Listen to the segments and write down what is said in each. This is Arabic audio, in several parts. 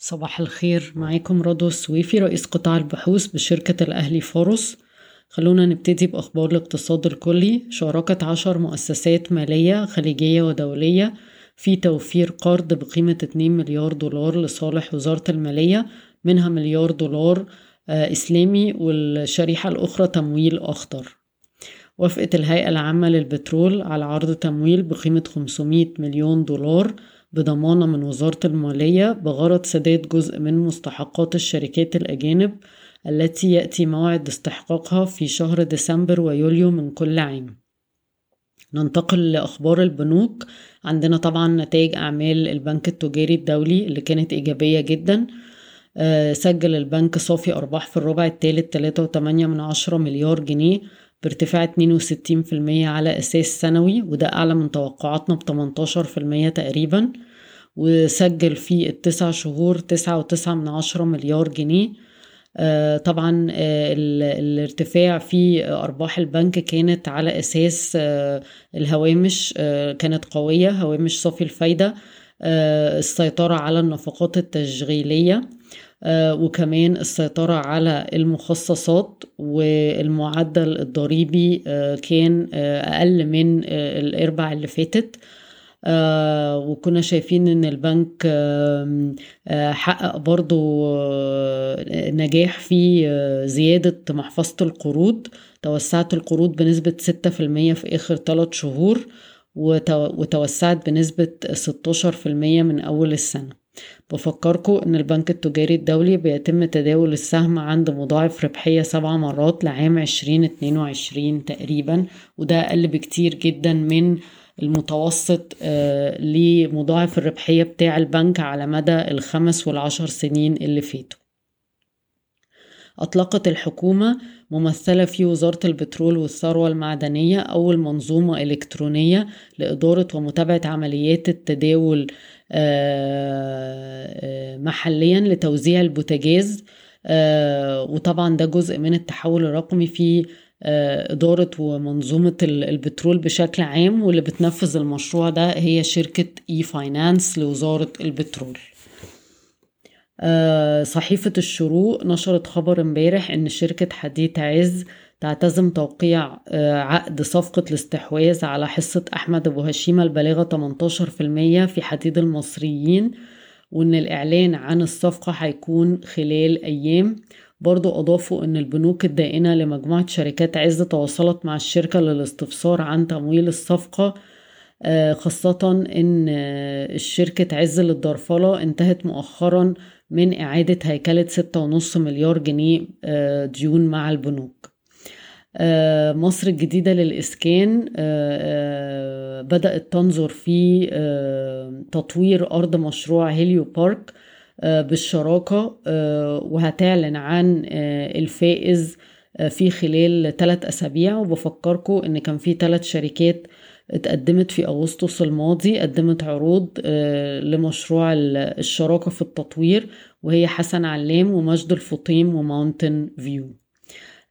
صباح الخير معاكم رضوى السويفي رئيس قطاع البحوث بشركة الأهلي فاروس. خلونا نبتدي بأخبار الاقتصاد الكلي. شاركت عشر مؤسسات مالية خليجية ودولية في توفير قرض بقيمة 2 مليار دولار لصالح وزارة المالية منها مليار دولار آه، إسلامي والشريحة الأخرى تمويل أخضر. وافقت الهيئة العامة للبترول على عرض تمويل بقيمة 500 مليون دولار بضمانة من وزارة المالية بغرض سداد جزء من مستحقات الشركات الأجانب التي يأتي موعد استحقاقها في شهر ديسمبر ويوليو من كل عام. ننتقل لأخبار البنوك. عندنا طبعا نتائج أعمال البنك التجاري الدولي اللي كانت إيجابية جدا. آه، سجل البنك صافي أرباح في الربع الثالث 3.8 من عشرة مليار جنيه. بارتفاع 62% على أساس سنوي وده أعلى من توقعاتنا ب 18% تقريبا وسجل في التسع شهور تسعة وتسعة من عشرة مليار جنيه. آه، طبعا آه، الارتفاع في أرباح البنك كانت على أساس آه، الهوامش كانت قوية هوامش صافي الفايدة السيطرة على النفقات التشغيلية. وكمان السيطرة على المخصصات والمعدل الضريبي آه، كان آه، أقل من الأربع اللي فاتت. وكنا شايفين إن البنك حقق برضو نجاح في زيادة محفظة القروض. توسعت القروض بنسبة 6% في آخر 3 شهور وتوسعت بنسبة 16% من أول السنة. بفكركم إن البنك التجاري الدولي بيتم تداول السهم عند مضاعف ربحية سبع مرات لعام عشرين اتنين وعشرين تقريبا وده أقل بكتير جدا من المتوسط آه، لمضاعف الربحية بتاع البنك على مدى الخمس والعشر سنين اللي فاتوا. أطلقت الحكومة ممثلة في وزارة البترول والثروة المعدنية أول منظومة إلكترونية لإدارة ومتابعة عمليات التداول محليا لتوزيع البوتاجاز. آه، وطبعا ده جزء من التحول الرقمي في إدارة ومنظومة البترول بشكل عام واللي بتنفذ المشروع ده هي شركة إي فاينانس لوزارة البترول. صحيفة الشروق نشرت خبر امبارح إن شركة حديد عز تعتزم توقيع آه، عقد صفقة الاستحواذ على حصة أحمد أبو هشيمة البالغة 18% في حديد المصريين وإن الإعلان عن الصفقة هيكون خلال أيام. برضو أضافوا أن البنوك الدائنة لمجموعة شركات عز تواصلت مع الشركة للاستفسار عن تمويل الصفقة آه، خاصة أن آه، الشركة عز للدرفلة انتهت مؤخرا من إعادة هيكلة ستة ونص مليار جنيه ديون مع البنوك. آه، مصر الجديدة للإسكان آه، آه، بدأت تنظر في تطوير أرض مشروع هيليو بارك بالشراكة وهتعلن عن الفائز في خلال ثلاث أسابيع. وبفكركم إن كان في ثلاث شركات اتقدمت في أغسطس الماضي قدمت عروض لمشروع الشراكة في التطوير وهي حسن علام ومجد الفطيم وماونتن فيو.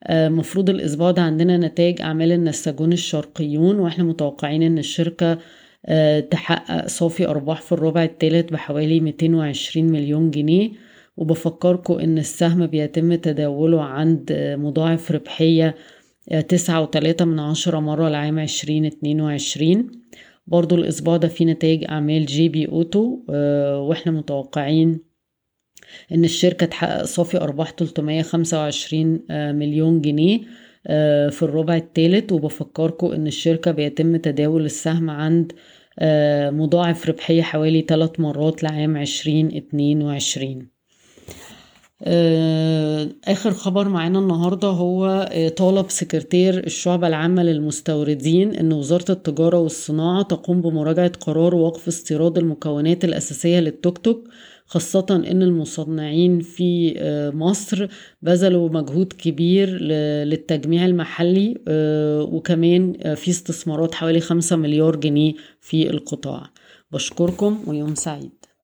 آه، مفروض الأسبوع ده عندنا نتائج أعمال النساجون الشرقيون وإحنا متوقعين إن الشركة آه، تحقق صافي أرباح في الربع الثالث بحوالي 220 مليون جنيه. وبفكركم إن السهم بيتم تداوله عند مضاعف ربحية آه، تسعة وتلاتة من عشرة مرة لعام عشرين اتنين وعشرين. برضو الأسبوع ده في نتائج أعمال جي بي أوتو وإحنا متوقعين إن الشركة تحقق صافي أرباح 325 آه، مليون جنيه آه، في الربع الثالث وبفكركم إن الشركة بيتم تداول السهم عند آه، مضاعف ربحية حوالي 3 مرات لعام 2022 آخر خبر معانا النهاردة هو طالب سكرتير الشعبة العامة للمستوردين أن وزارة التجارة والصناعة تقوم بمراجعة قرار وقف استيراد المكونات الأساسية للتوك توك خاصة أن المصنعين في آه، مصر بذلوا مجهود كبير للتجميع المحلي آه، وكمان آه، في استثمارات حوالي خمسة مليار جنيه في القطاع. بشكركم ويوم سعيد.